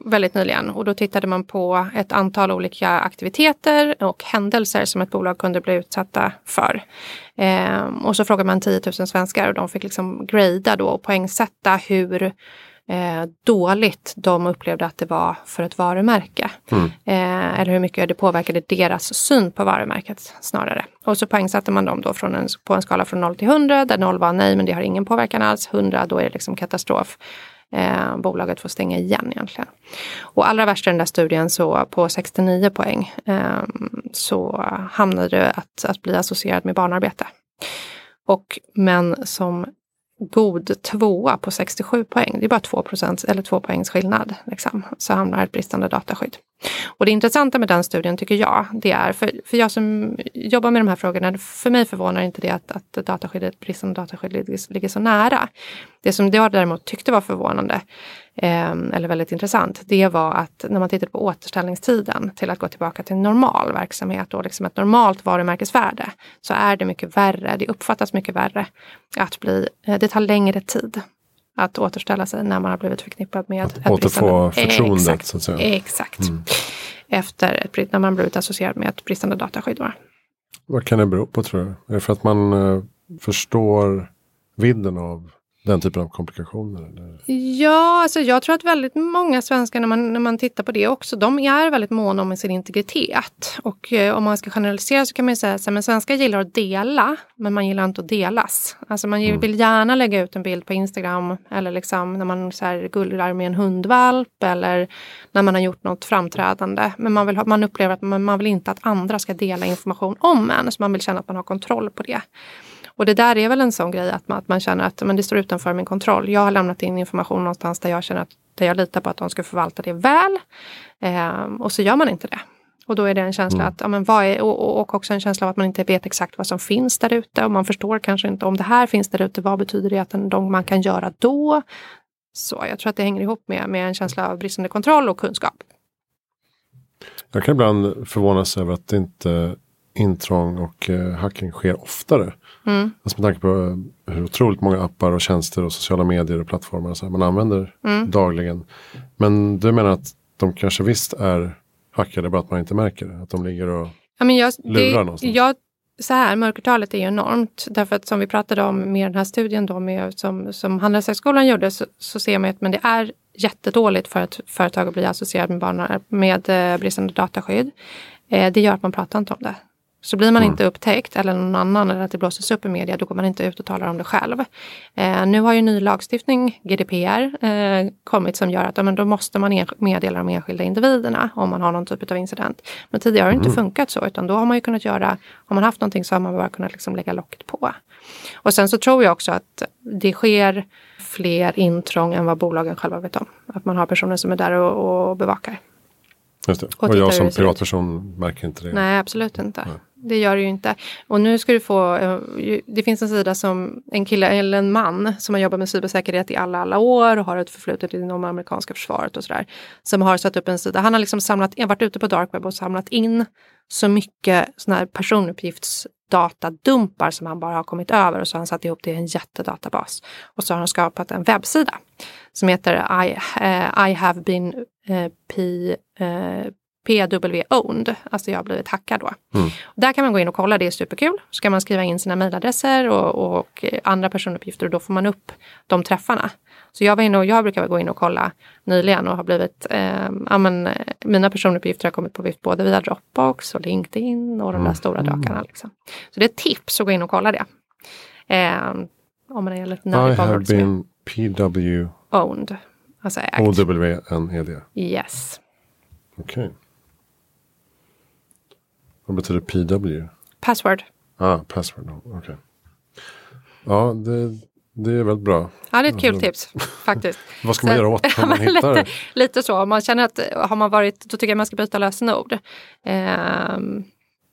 väldigt nyligen och då tittade man på ett antal olika aktiviteter och händelser som ett bolag kunde bli utsatta för. Eh, och så frågade man 10 000 svenskar och de fick liksom grada då och poängsätta hur eh, dåligt de upplevde att det var för ett varumärke. Mm. Eh, eller hur mycket det påverkade deras syn på varumärket snarare. Och så poängsatte man dem då från en, på en skala från 0 till 100 där 0 var nej men det har ingen påverkan alls. 100 då är det liksom katastrof. Eh, bolaget får stänga igen egentligen. Och allra värst i den där studien så på 69 poäng eh, så hamnade det att, att bli associerad med barnarbete. Och män som god tvåa på 67 poäng, det är bara 2 eller 2 poängs skillnad, liksom, så hamnar ett bristande dataskydd. Och det intressanta med den studien tycker jag, det är, för, för jag som jobbar med de här frågorna, för mig förvånar inte det att, att dataskyddet, bristande dataskydd ligger, ligger så nära. Det som jag däremot tyckte var förvånande, eh, eller väldigt intressant, det var att när man tittade på återställningstiden till att gå tillbaka till normal verksamhet och liksom ett normalt varumärkesvärde, så är det mycket värre, det uppfattas mycket värre att bli, eh, det tar längre tid att återställa sig när man har blivit förknippad med att återfå förtroendet. Exakt. Så att säga. Exakt. Mm. Efter ett, när man blivit associerad med ett bristande dataskydd. Vad kan det bero på tror du? Är det för att man uh, förstår vidden av den typen av komplikationer? Eller? Ja, alltså jag tror att väldigt många svenskar när man, när man tittar på det också, de är väldigt måna om sin integritet. Och eh, om man ska generalisera så kan man säga att svenskar gillar att dela, men man gillar inte att delas. Alltså man mm. vill gärna lägga ut en bild på Instagram eller liksom när man så här gullar med en hundvalp eller när man har gjort något framträdande. Men man, vill ha, man upplever att man, man vill inte att andra ska dela information om en, så man vill känna att man har kontroll på det. Och det där är väl en sån grej att man, att man känner att men det står utanför min kontroll. Jag har lämnat in information någonstans där jag känner att där jag litar på att de ska förvalta det väl. Eh, och så gör man inte det. Och då är det en känsla mm. att, ja, men vad är, och, och också en känsla av att man inte vet exakt vad som finns där ute. Och man förstår kanske inte om det här finns där ute, vad betyder det att de, man kan göra då? Så jag tror att det hänger ihop med, med en känsla av bristande kontroll och kunskap. Jag kan ibland förvånas över att inte intrång och eh, hacking sker oftare. Mm. Alltså med tanke på hur otroligt många appar och tjänster och sociala medier och plattformar så här, man använder mm. dagligen. Men du menar att de kanske visst är hackade bara att man inte märker det? Att de ligger och ja, men jag, lurar det, någonstans? Jag, så här, mörkertalet är ju enormt. Därför att som vi pratade om med den här studien då med, som, som Handelshögskolan gjorde så, så ser man att men det är jättedåligt för ett företag att bli associerat med, barn, med eh, bristande dataskydd. Eh, det gör att man pratar inte om det. Så blir man mm. inte upptäckt eller någon annan eller att det blåses upp i media, då går man inte ut och talar om det själv. Eh, nu har ju ny lagstiftning, GDPR, eh, kommit som gör att ja, men då måste man meddela de enskilda individerna om man har någon typ av incident. Men tidigare har det inte mm. funkat så, utan då har man ju kunnat göra, har man haft någonting så har man bara kunnat liksom lägga locket på. Och sen så tror jag också att det sker fler intrång än vad bolagen själva vet om. Att man har personer som är där och, och bevakar. Just det. Och, och jag som privatperson märker inte det. Nej, absolut inte. Nej det gör det ju inte. Och nu ska du få, eh, det finns en sida som en kille eller en man som har jobbat med cybersäkerhet i alla, alla år och har ett förflutet inom amerikanska försvaret och sådär. Som har satt upp en sida, han har liksom samlat, varit ute på dark web och samlat in så mycket sådana här personuppgiftsdatadumpar som han bara har kommit över och så har han satt ihop det i en jättedatabas. Och så har han skapat en webbsida som heter I, uh, I have been uh, P, uh, PW-owned, alltså jag har blivit hackad då. Mm. Där kan man gå in och kolla, det är superkul. Så kan man skriva in sina mejladresser och, och, andra personuppgifter och då får man upp de träffarna. Så jag var inne och jag brukar gå in och kolla nyligen och har blivit, eh, ja, men, mina personuppgifter har kommit på vift både via Dropbox och LinkedIn och de där mm. stora drakarna. Liksom. Så det är ett tips att gå in och kolla det. Eh, om man är lite nördig på I have been PW owned. Alltså ägt. O-W-N-E-D. Yes. Okej. Okay. Vad betyder PW? Password. Ah, password. Okej. Okay. Ja, det, det är väldigt bra. Ja, det är ett kul alltså, tips faktiskt. Vad ska man göra åt om man hittar lite, lite så, om man känner att har man varit, då tycker jag man ska byta lösenord. Ehm,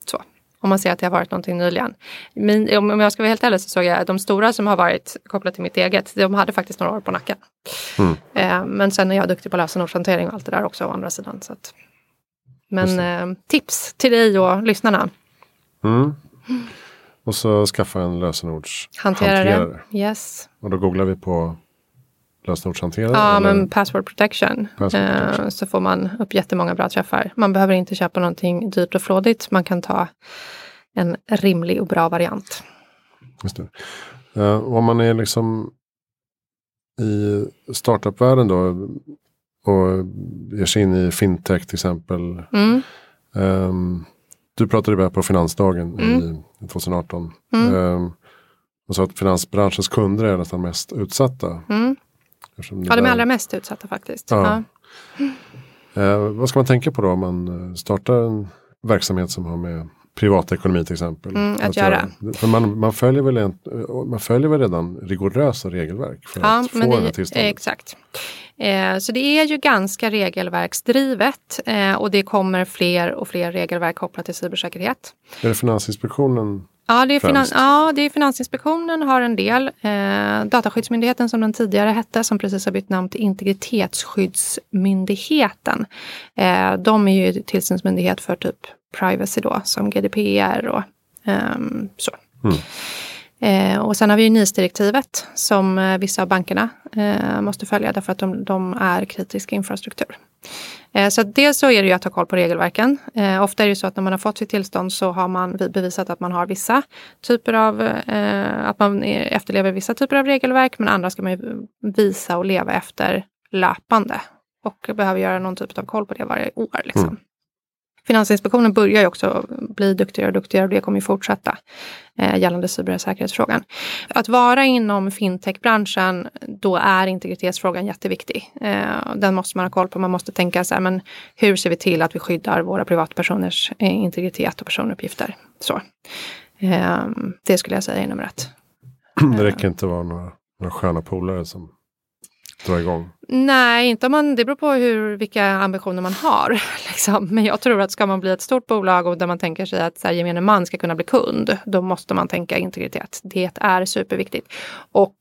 så. Om man ser att det har varit någonting nyligen. Men, om jag ska vara helt ärlig så såg jag att de stora som har varit kopplat till mitt eget, de hade faktiskt några år på nacken. Mm. Ehm, men sen är jag duktig på lösenordshantering och allt det där också å andra sidan. Så att, men eh, tips till dig och lyssnarna. Mm. Och så skaffa en lösenordshanterare. Yes. Och då googlar vi på lösenordshanterare? Ja, eller? men password protection. password protection. Eh, så får man upp jättemånga bra träffar. Man behöver inte köpa någonting dyrt och flådigt. Man kan ta en rimlig och bra variant. Just. Uh, om man är liksom i startupvärlden då och ger sig in i fintech till exempel. Mm. Um, du pratade med på Finansdagen Mm. i 2018. Mm. Um, och sa att finansbranschens kunder är nästan mest utsatta. Mm. Det Ja, de är allra mest utsatta faktiskt. Ja. Ja. Eh, vad ska man tänka på då om man eh, startar en verksamhet som har med privatekonomi till exempel. Mm, att göra. För man, man, följer väl en, man följer väl redan rigorösa regelverk för Ja, att få den här det, tillståndet. exakt. Eh, så det är ju ganska regelverksdrivet eh, och det kommer fler och fler regelverk kopplat till cybersäkerhet. Är det Finansinspektionen? Ja, det är, finan- ja, det är Finansinspektionen har en del. Eh, Dataskyddsmyndigheten som den tidigare hette, som precis har bytt namn till Integritetsskyddsmyndigheten. Eh, de är ju tillsynsmyndighet för typ privacy då, som GDPR och ehm, så. Mm. Eh, och sen har vi ju NIS-direktivet som eh, vissa av bankerna eh, måste följa därför att de, de är kritisk infrastruktur. Eh, så dels så är det ju att ha koll på regelverken. Eh, ofta är det ju så att när man har fått sitt tillstånd så har man bevisat att man har vissa typer av, eh, att man efterlever vissa typer av regelverk men andra ska man ju visa och leva efter löpande. Och behöver göra någon typ av koll på det varje år. Liksom. Mm. Finansinspektionen börjar ju också bli duktigare och duktigare och det kommer ju fortsätta eh, gällande cybersäkerhetsfrågan. Att vara inom fintechbranschen, då är integritetsfrågan jätteviktig. Eh, den måste man ha koll på. Man måste tänka så här, men hur ser vi till att vi skyddar våra privatpersoners eh, integritet och personuppgifter? Så. Eh, det skulle jag säga är nummer ett. Det räcker inte att vara några, några sköna polare som drar igång. Nej, inte om man, det beror på hur, vilka ambitioner man har. Liksom. Men jag tror att ska man bli ett stort bolag och där man tänker sig att så här, gemene man ska kunna bli kund, då måste man tänka integritet. Det är superviktigt. Och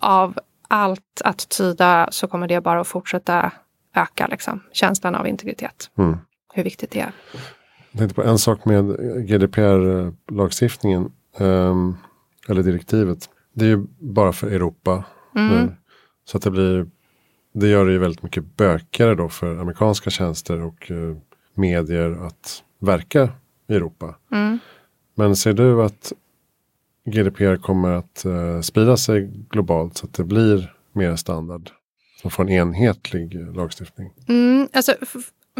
av allt att tyda så kommer det bara att fortsätta öka, liksom. känslan av integritet. Mm. Hur viktigt det är. Jag tänkte på en sak med GDPR-lagstiftningen. ehm, eller direktivet. Det är ju bara för Europa. Mm. Så att det blir. Det gör det ju väldigt mycket bökigare då för amerikanska tjänster och eh, medier att verka i Europa. Mm. Men ser du att GDPR kommer att eh, sprida sig globalt så att det blir mer standard? Man får en enhetlig lagstiftning. Mm, alltså,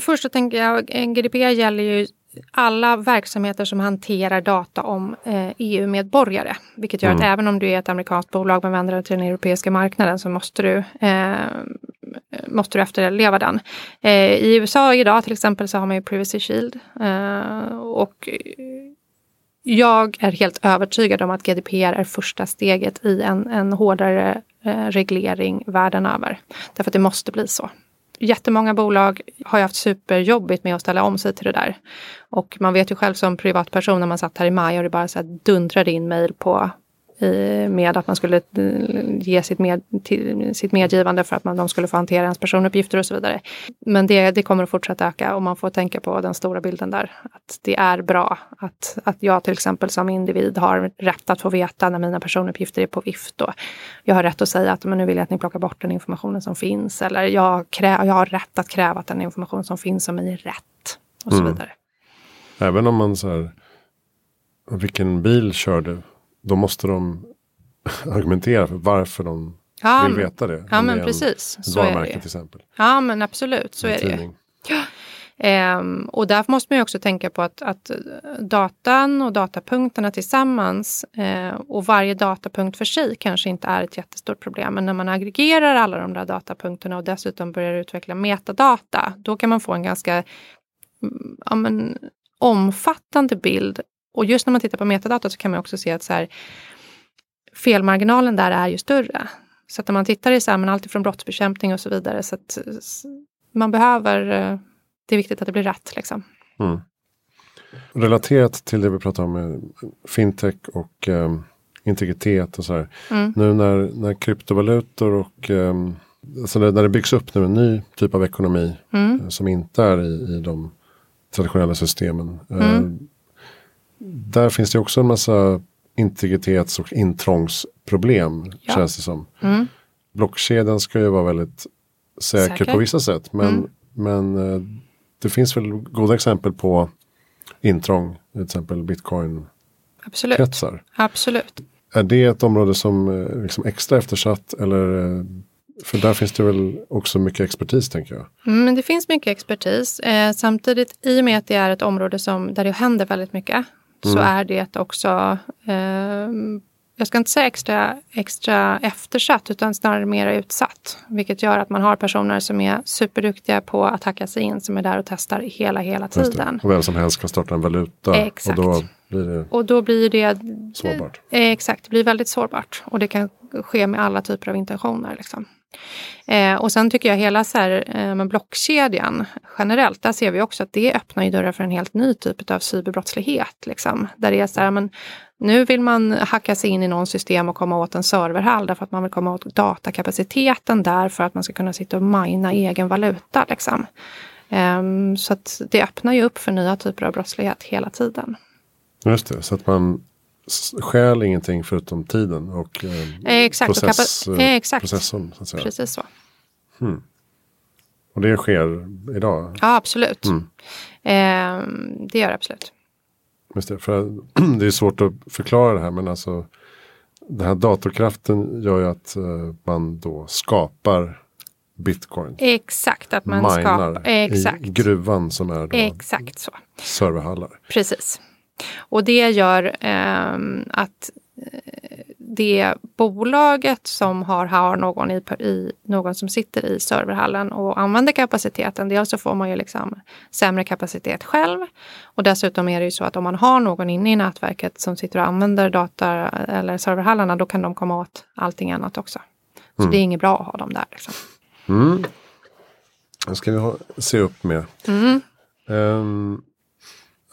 först så tänker jag, eh, GDPR gäller ju alla verksamheter som hanterar data om eh, EU-medborgare. Vilket gör att Mm. även om du är ett amerikanskt bolag men vänder dig till den europeiska marknaden så måste du, eh, måste du efterleva den. Eh, I USA idag till exempel så har man ju Privacy Shield. Eh, och jag är helt övertygad om att GDPR är första steget i en, en hårdare eh, reglering världen över. Därför att det måste bli så. Jättemånga bolag har ju haft superjobbigt med att ställa om sig till det där. Och man vet ju själv som privatperson när man satt här i maj och det bara så här dundrade in mejl på med att man skulle eh, ge sitt, med, sitt medgivande för att man, de skulle få hantera ens personuppgifter och så vidare. Men det, det kommer att fortsätta öka och man får tänka på den stora bilden där. Att det är bra att, att jag till exempel som individ har rätt att få veta när mina personuppgifter är på vift. Och jag har rätt att säga att men nu vill jag att ni plockar bort den informationen som finns. Eller jag, krä, jag har rätt att kräva att den information som finns om mig är rätt. Och så Mm. vidare. Även om man så här. Vilken bil kör du? Då måste de argumentera för varför de Ja, vill veta det. Ja det men en- precis. Så är det till exempel. Ja men absolut, så En är det ju. tidning. Ehm, och därför måste man ju också tänka på att, att datan och datapunkterna tillsammans eh, och varje datapunkt för sig kanske inte är ett jättestort problem. Men när man aggregerar alla de där datapunkterna och dessutom börjar utveckla metadata, då kan man få en ganska mm, ja, men, omfattande bild. Och just när man tittar på metadata så kan man också se att så här, felmarginalen där är ju större. Så att när man tittar i så här, men allt ifrån brottsbekämpning och så vidare. Så att man behöver, eh, det är viktigt att det blir rätt. Liksom. Mm. Relaterat till det vi pratade om med fintech och ehm, integritet och så här. Mm. Nu när, när kryptovalutor och um, alltså när, när det byggs upp nu en ny typ av ekonomi Mm. eh, som inte är i, i de traditionella systemen. eh, Mm. Där finns det också en massa integritets och intrångsproblem Ja. känns det som. Mm. Blockkedjan ska ju vara väldigt säker, Säker. på vissa sätt. Men, Mm. men eh, det finns väl goda exempel på intrång. Till exempel bitcoin-kretsar. Absolut. Absolut. är det ett område som är liksom extra eftersatt? Eller, eh, för där finns det väl också mycket expertis tänker jag. Mm, men det finns mycket expertis. Eh, samtidigt, i och med att det är ett område som, där det händer väldigt mycket. Så är det också eh, jag ska inte säga extra, extra eftersatt utan snarare mer utsatt. Vilket gör att man har personer som är superduktiga på att hacka sig in som är där och testar hela, hela tiden. Och vem som helst kan starta en valuta. Exakt. Och då blir det, och då blir det sårbart. exakt, det blir väldigt sårbart. Och det kan ske med alla typer av intentioner. Liksom. Eh, och sen tycker jag hela så här, eh, blockkedjan generellt, där ser vi också att det öppnar ju dörrar för en helt ny typ av cyberbrottslighet. Liksom. Där det är så här, men nu vill man hacka sig in i någon system och komma åt en serverhall därför att man vill komma åt datakapaciteten där för att man ska kunna sitta och mina egen valuta. Liksom. Eh, så att det öppnar ju upp för nya typer av brottslighet hela tiden. Just det, så att man stjäl ingenting förutom tiden och eh, exakt, process, och eh, exakt. processorn. Så att säga. Precis så. Hmm. Och det sker idag? Ja, absolut. Mm. Eh, det gör det absolut. Just det, för det är svårt att förklara det här men alltså den här datorkraften gör ju att uh, man då skapar bitcoin. Exakt, att man Minar skapar. Exakt. i gruvan som är då Exakt så. serverhallar. Precis. Och det gör eh, att det bolaget som har, har någon, i, i, någon som sitter i serverhallen och använder kapaciteten, dels så får man ju liksom sämre kapacitet själv. Och dessutom är det ju så att om man har någon inne i nätverket som sitter och använder data eller serverhallarna, då kan de komma åt allting annat också. Så mm. det är inget bra att ha dem där. Liksom. Mm. Det ska vi ha, se upp med. Mm. Um,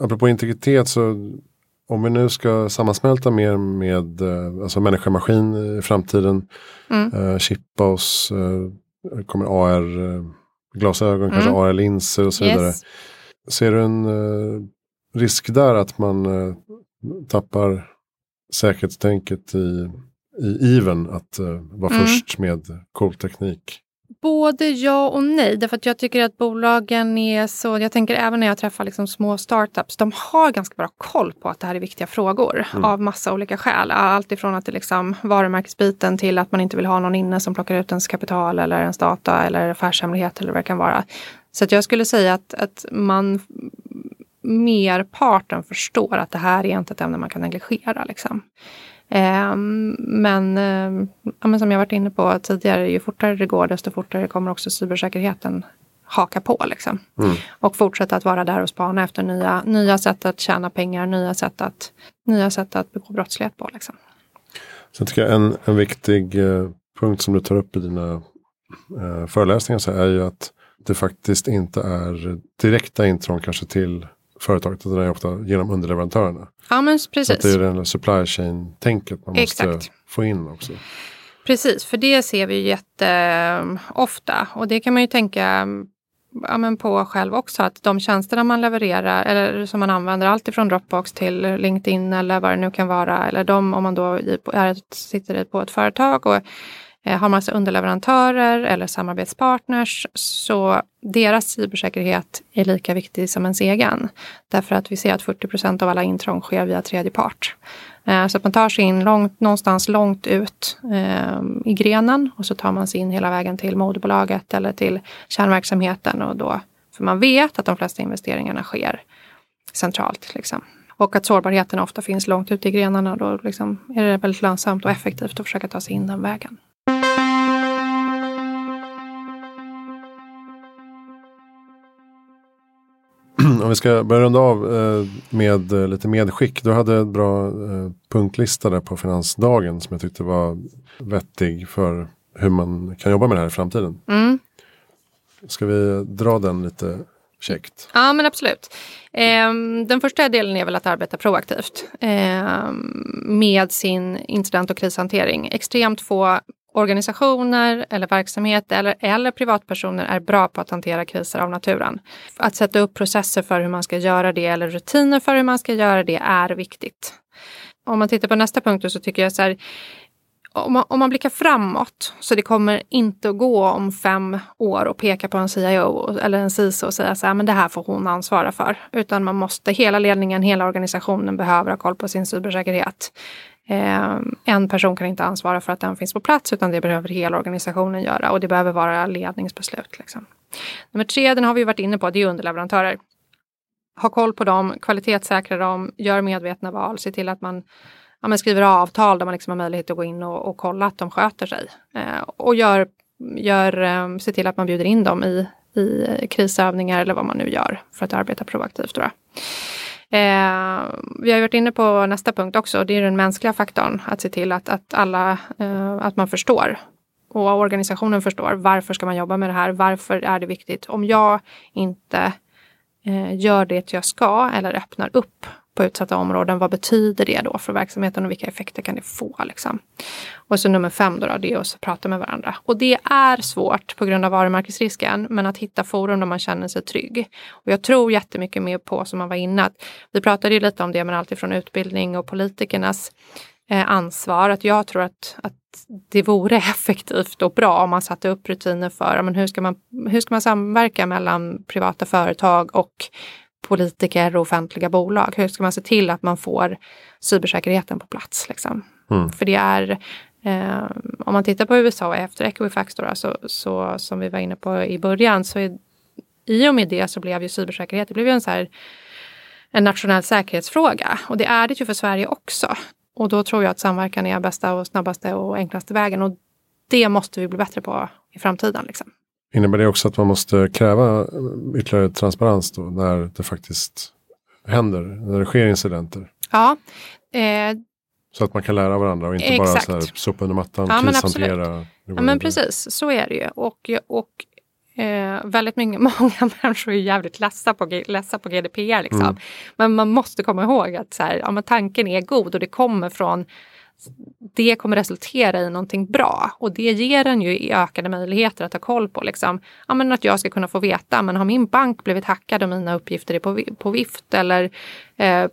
apropå integritet så om vi nu ska sammansmälta mer med eh, alltså människa-maskin i framtiden. Mm. Eh, chippa oss, eh, kommer AR-glasögon, mm. kanske AR-linser och så vidare. Yes. Ser du en eh, risk där att man eh, tappar säkerhetstänket i, i iven att eh, vara mm. först med cool teknik? Både ja och nej, därför att jag tycker att bolagen är så, jag tänker även när jag träffar liksom små startups, de har ganska bra koll på att det här är viktiga frågor mm. av massa olika skäl. Allt ifrån att det liksom varumärkesbiten till att man inte vill ha någon inne som plockar ut ens kapital eller ens data eller affärshemlighet eller vad det kan vara. Så att jag skulle säga att, att man merparten förstår att det här är inte ett ämne man kan negligera. Liksom. Ehm, men, eh, ja, men som jag varit inne på tidigare, ju fortare det går desto fortare kommer också cybersäkerheten haka på. Liksom. Mm. Och fortsätta att vara där och spana efter nya, nya sätt att tjäna pengar, nya sätt att, nya sätt att begå brottslighet på. Liksom. Sen tycker jag en, en viktig eh, punkt som du tar upp i dina eh, föreläsningar så är ju att det faktiskt inte är direkta intrång kanske till företaget utan det är ofta genom underleverantörerna. Ja men precis. Så det är den supply chain-tänket man måste Exakt. få in också. Precis, för det ser vi jätteofta och det kan man ju tänka ja, men på själv också att de tjänsterna man levererar eller som man använder allt ifrån Dropbox till LinkedIn eller vad det nu kan vara eller de om man då är, sitter på ett företag och Eh, har massa alltså underleverantörer eller samarbetspartners så deras cybersäkerhet är lika viktig som ens egen. Därför att vi ser att 40 procent av alla intrång sker via tredje part. Eh, så att man tar sig in långt, någonstans långt ut eh, i grenen och så tar man sig in hela vägen till moderbolaget eller till kärnverksamheten och då, för man vet att de flesta investeringarna sker centralt. Liksom. Och att sårbarheten ofta finns långt ute i grenarna. Då liksom är det väldigt lönsamt och effektivt att försöka ta sig in den vägen. Om vi ska börja runda av eh, med eh, lite medskick. Du hade en bra eh, punktlista där på Finansdagen som jag tyckte var vettig för hur man kan jobba med det här i framtiden. Mm. Ska vi dra den lite käckt? Ja men absolut. Ehm, den första delen är väl att arbeta proaktivt ehm, med sin incident och krishantering. Extremt få organisationer eller verksamheter eller, eller privatpersoner är bra på att hantera kriser av naturen. Att sätta upp processer för hur man ska göra det eller rutiner för hur man ska göra det är viktigt. Om man tittar på nästa punkt så tycker jag så här, om man, om man blickar framåt, så det kommer inte att gå om fem år och peka på en CIO eller en CISO och säga så här, men det här får hon ansvara för. Utan man måste, hela ledningen, hela organisationen behöver ha koll på sin cybersäkerhet. Eh, en person kan inte ansvara för att den finns på plats utan det behöver hela organisationen göra och det behöver vara ledningsbeslut. Liksom. Nummer tre, den har vi varit inne på, det är underleverantörer. Ha koll på dem, kvalitetssäkra dem, gör medvetna val, se till att man ja, men skriver avtal där man liksom har möjlighet att gå in och, och kolla att de sköter sig. Eh, och gör, gör, eh, se till att man bjuder in dem i, i krisövningar eller vad man nu gör för att arbeta proaktivt. Då. Eh, vi har varit inne på nästa punkt också, det är den mänskliga faktorn. Att se till att, att alla, eh, att man förstår och organisationen förstår varför ska man jobba med det här, varför är det viktigt. Om jag inte eh, gör det jag ska eller öppnar upp på utsatta områden, vad betyder det då för verksamheten och vilka effekter kan det få? Liksom? Och så nummer fem då, då, det är att prata med varandra. Och det är svårt på grund av varumärkesrisken, men att hitta forum där man känner sig trygg. Och jag tror jättemycket mer på, som man var inne, att vi pratade ju lite om det, men alltifrån utbildning och politikernas eh, ansvar. Att jag tror att, att det vore effektivt och bra om man satte upp rutiner för men hur, ska man, hur ska man samverka mellan privata företag och politiker och offentliga bolag. Hur ska man se till att man får cybersäkerheten på plats? Liksom? Mm. För det är, eh, om man tittar på USA efter Equifax då, så, så, som vi var inne på i början, så är, i och med det så blev ju cybersäkerhet, det blev ju en, så här, en nationell säkerhetsfråga. Och det är det ju för Sverige också. Och då tror jag att samverkan är bästa och snabbaste och enklaste vägen. Och det måste vi bli bättre på i framtiden. Liksom. Innebär det också att man måste kräva ytterligare transparens då när det faktiskt händer, när det sker incidenter? Ja. Eh, så att man kan lära varandra och inte exakt. bara så här, sopa under mattan, ja, krishantera. Ja men precis, så är det ju. Och, och eh, väldigt många, många människor är jävligt lessa på, lessa på GDPR. Liksom. Mm. Men man måste komma ihåg att så här, ja, tanken är god och det kommer från det kommer resultera i någonting bra och det ger en ju ökade möjligheter att ha koll på liksom, ja, men att jag ska kunna få veta, men har min bank blivit hackad och mina uppgifter är på, på vift eller eh,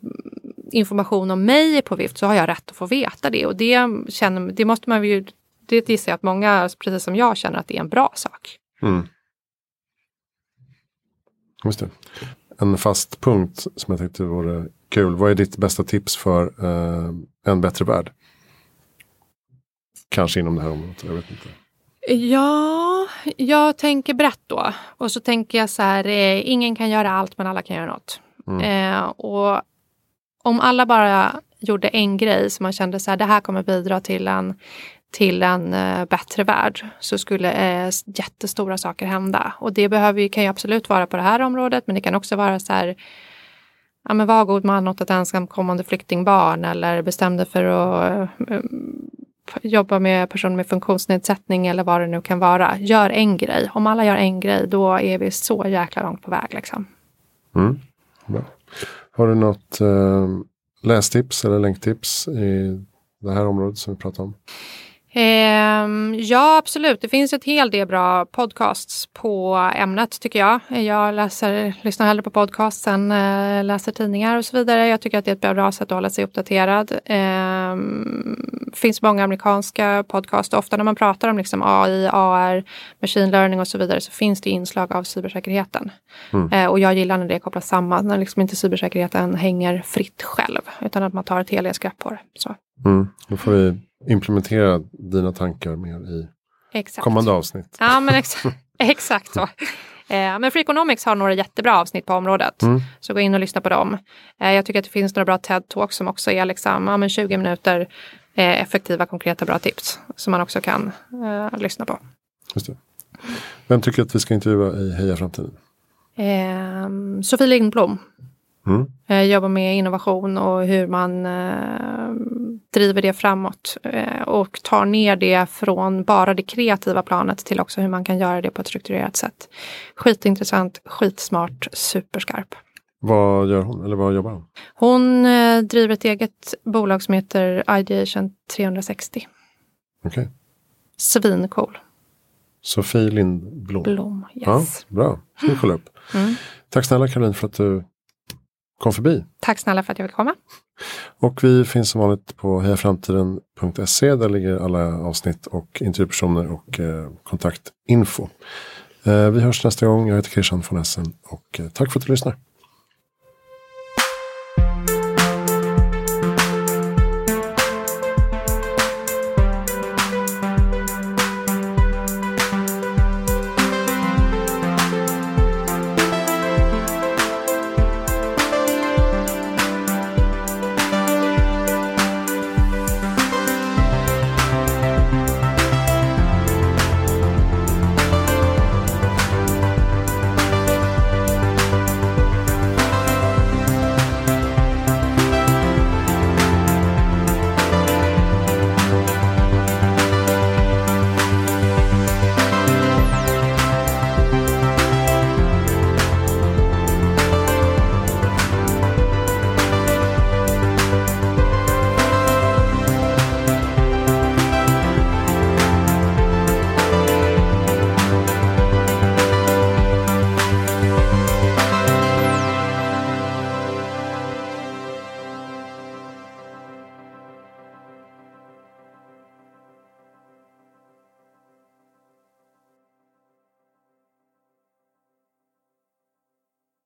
information om mig är på vift så har jag rätt att få veta det och det, känner, det måste man ju, det gissar jag att många, precis som jag, känner att det är en bra sak. Mm. Just det. En fast punkt som jag tyckte vore kul. Vad är ditt bästa tips för eh, en bättre värld? Kanske inom det här området, jag vet inte. Ja, jag tänker brett då. Och så tänker jag så här, eh, ingen kan göra allt men alla kan göra något. Mm. Eh, och om alla bara gjorde en grej som man kände så här, det här kommer bidra till en, till en uh, bättre värld så skulle uh, jättestora saker hända. Och det behöver, kan ju absolut vara på det här området men det kan också vara så här ja, men var god man åt ett ensamkommande flyktingbarn eller bestämde för att jobba med personer med funktionsnedsättning eller vad det nu kan vara. Gör en grej. Om alla gör en grej då är vi så jäkla långt på väg. Liksom. Mm. Ja. Har du något eh, lästips eller länktips i det här området som vi pratar om? Eh, ja, absolut. Det finns ett hel del bra podcasts på ämnet tycker jag. Jag läser, lyssnar hellre på podcasts än eh, läser tidningar och så vidare. Jag tycker att det är ett bra sätt att hålla sig uppdaterad. Eh, finns många amerikanska podcast. Ofta när man pratar om liksom AI, AR, machine learning och så vidare så finns det inslag av cybersäkerheten. Mm. Eh, och jag gillar när det kopplas samman, när liksom inte cybersäkerheten hänger fritt själv utan att man tar ett helhetsgrepp på det. Så. Mm. Då får vi implementera dina tankar mer i exakt. kommande avsnitt. Ja, men ex exakt så. Eh, men Freakonomics har några jättebra avsnitt på området. Mm. Så gå in och lyssna på dem. Eh, jag tycker att det finns några bra TED-talks som också är liksom, ja, men 20 minuter eh, effektiva, konkreta, bra tips. Som man också kan lyssna på. Just det. Vem tycker att vi ska intervjua i Heja Framtiden? Eh, Sofie Lindblom. Mm. Eh, jobbar med innovation och hur man eh, driver det framåt eh, och tar ner det från bara det kreativa planet till också hur man kan göra det på ett strukturerat sätt. Skitintressant, skitsmart, superskarp. Vad gör hon eller vad jobbar hon? Hon driver ett eget bolag som heter Ideation 360. Okej. Okay. Svincool. Sofie Lindblom. Blom, yes. Ja, bra, vi kolla upp. Mm. Tack snälla Caroline för att du kom förbi. Tack snälla för att jag fick komma. Och vi finns som vanligt på hejaframtiden.se. Där ligger alla avsnitt och intervjupersoner och eh, kontaktinfo. Eh, vi hörs nästa gång. Jag heter Christian von Essen och eh, tack för att du lyssnar.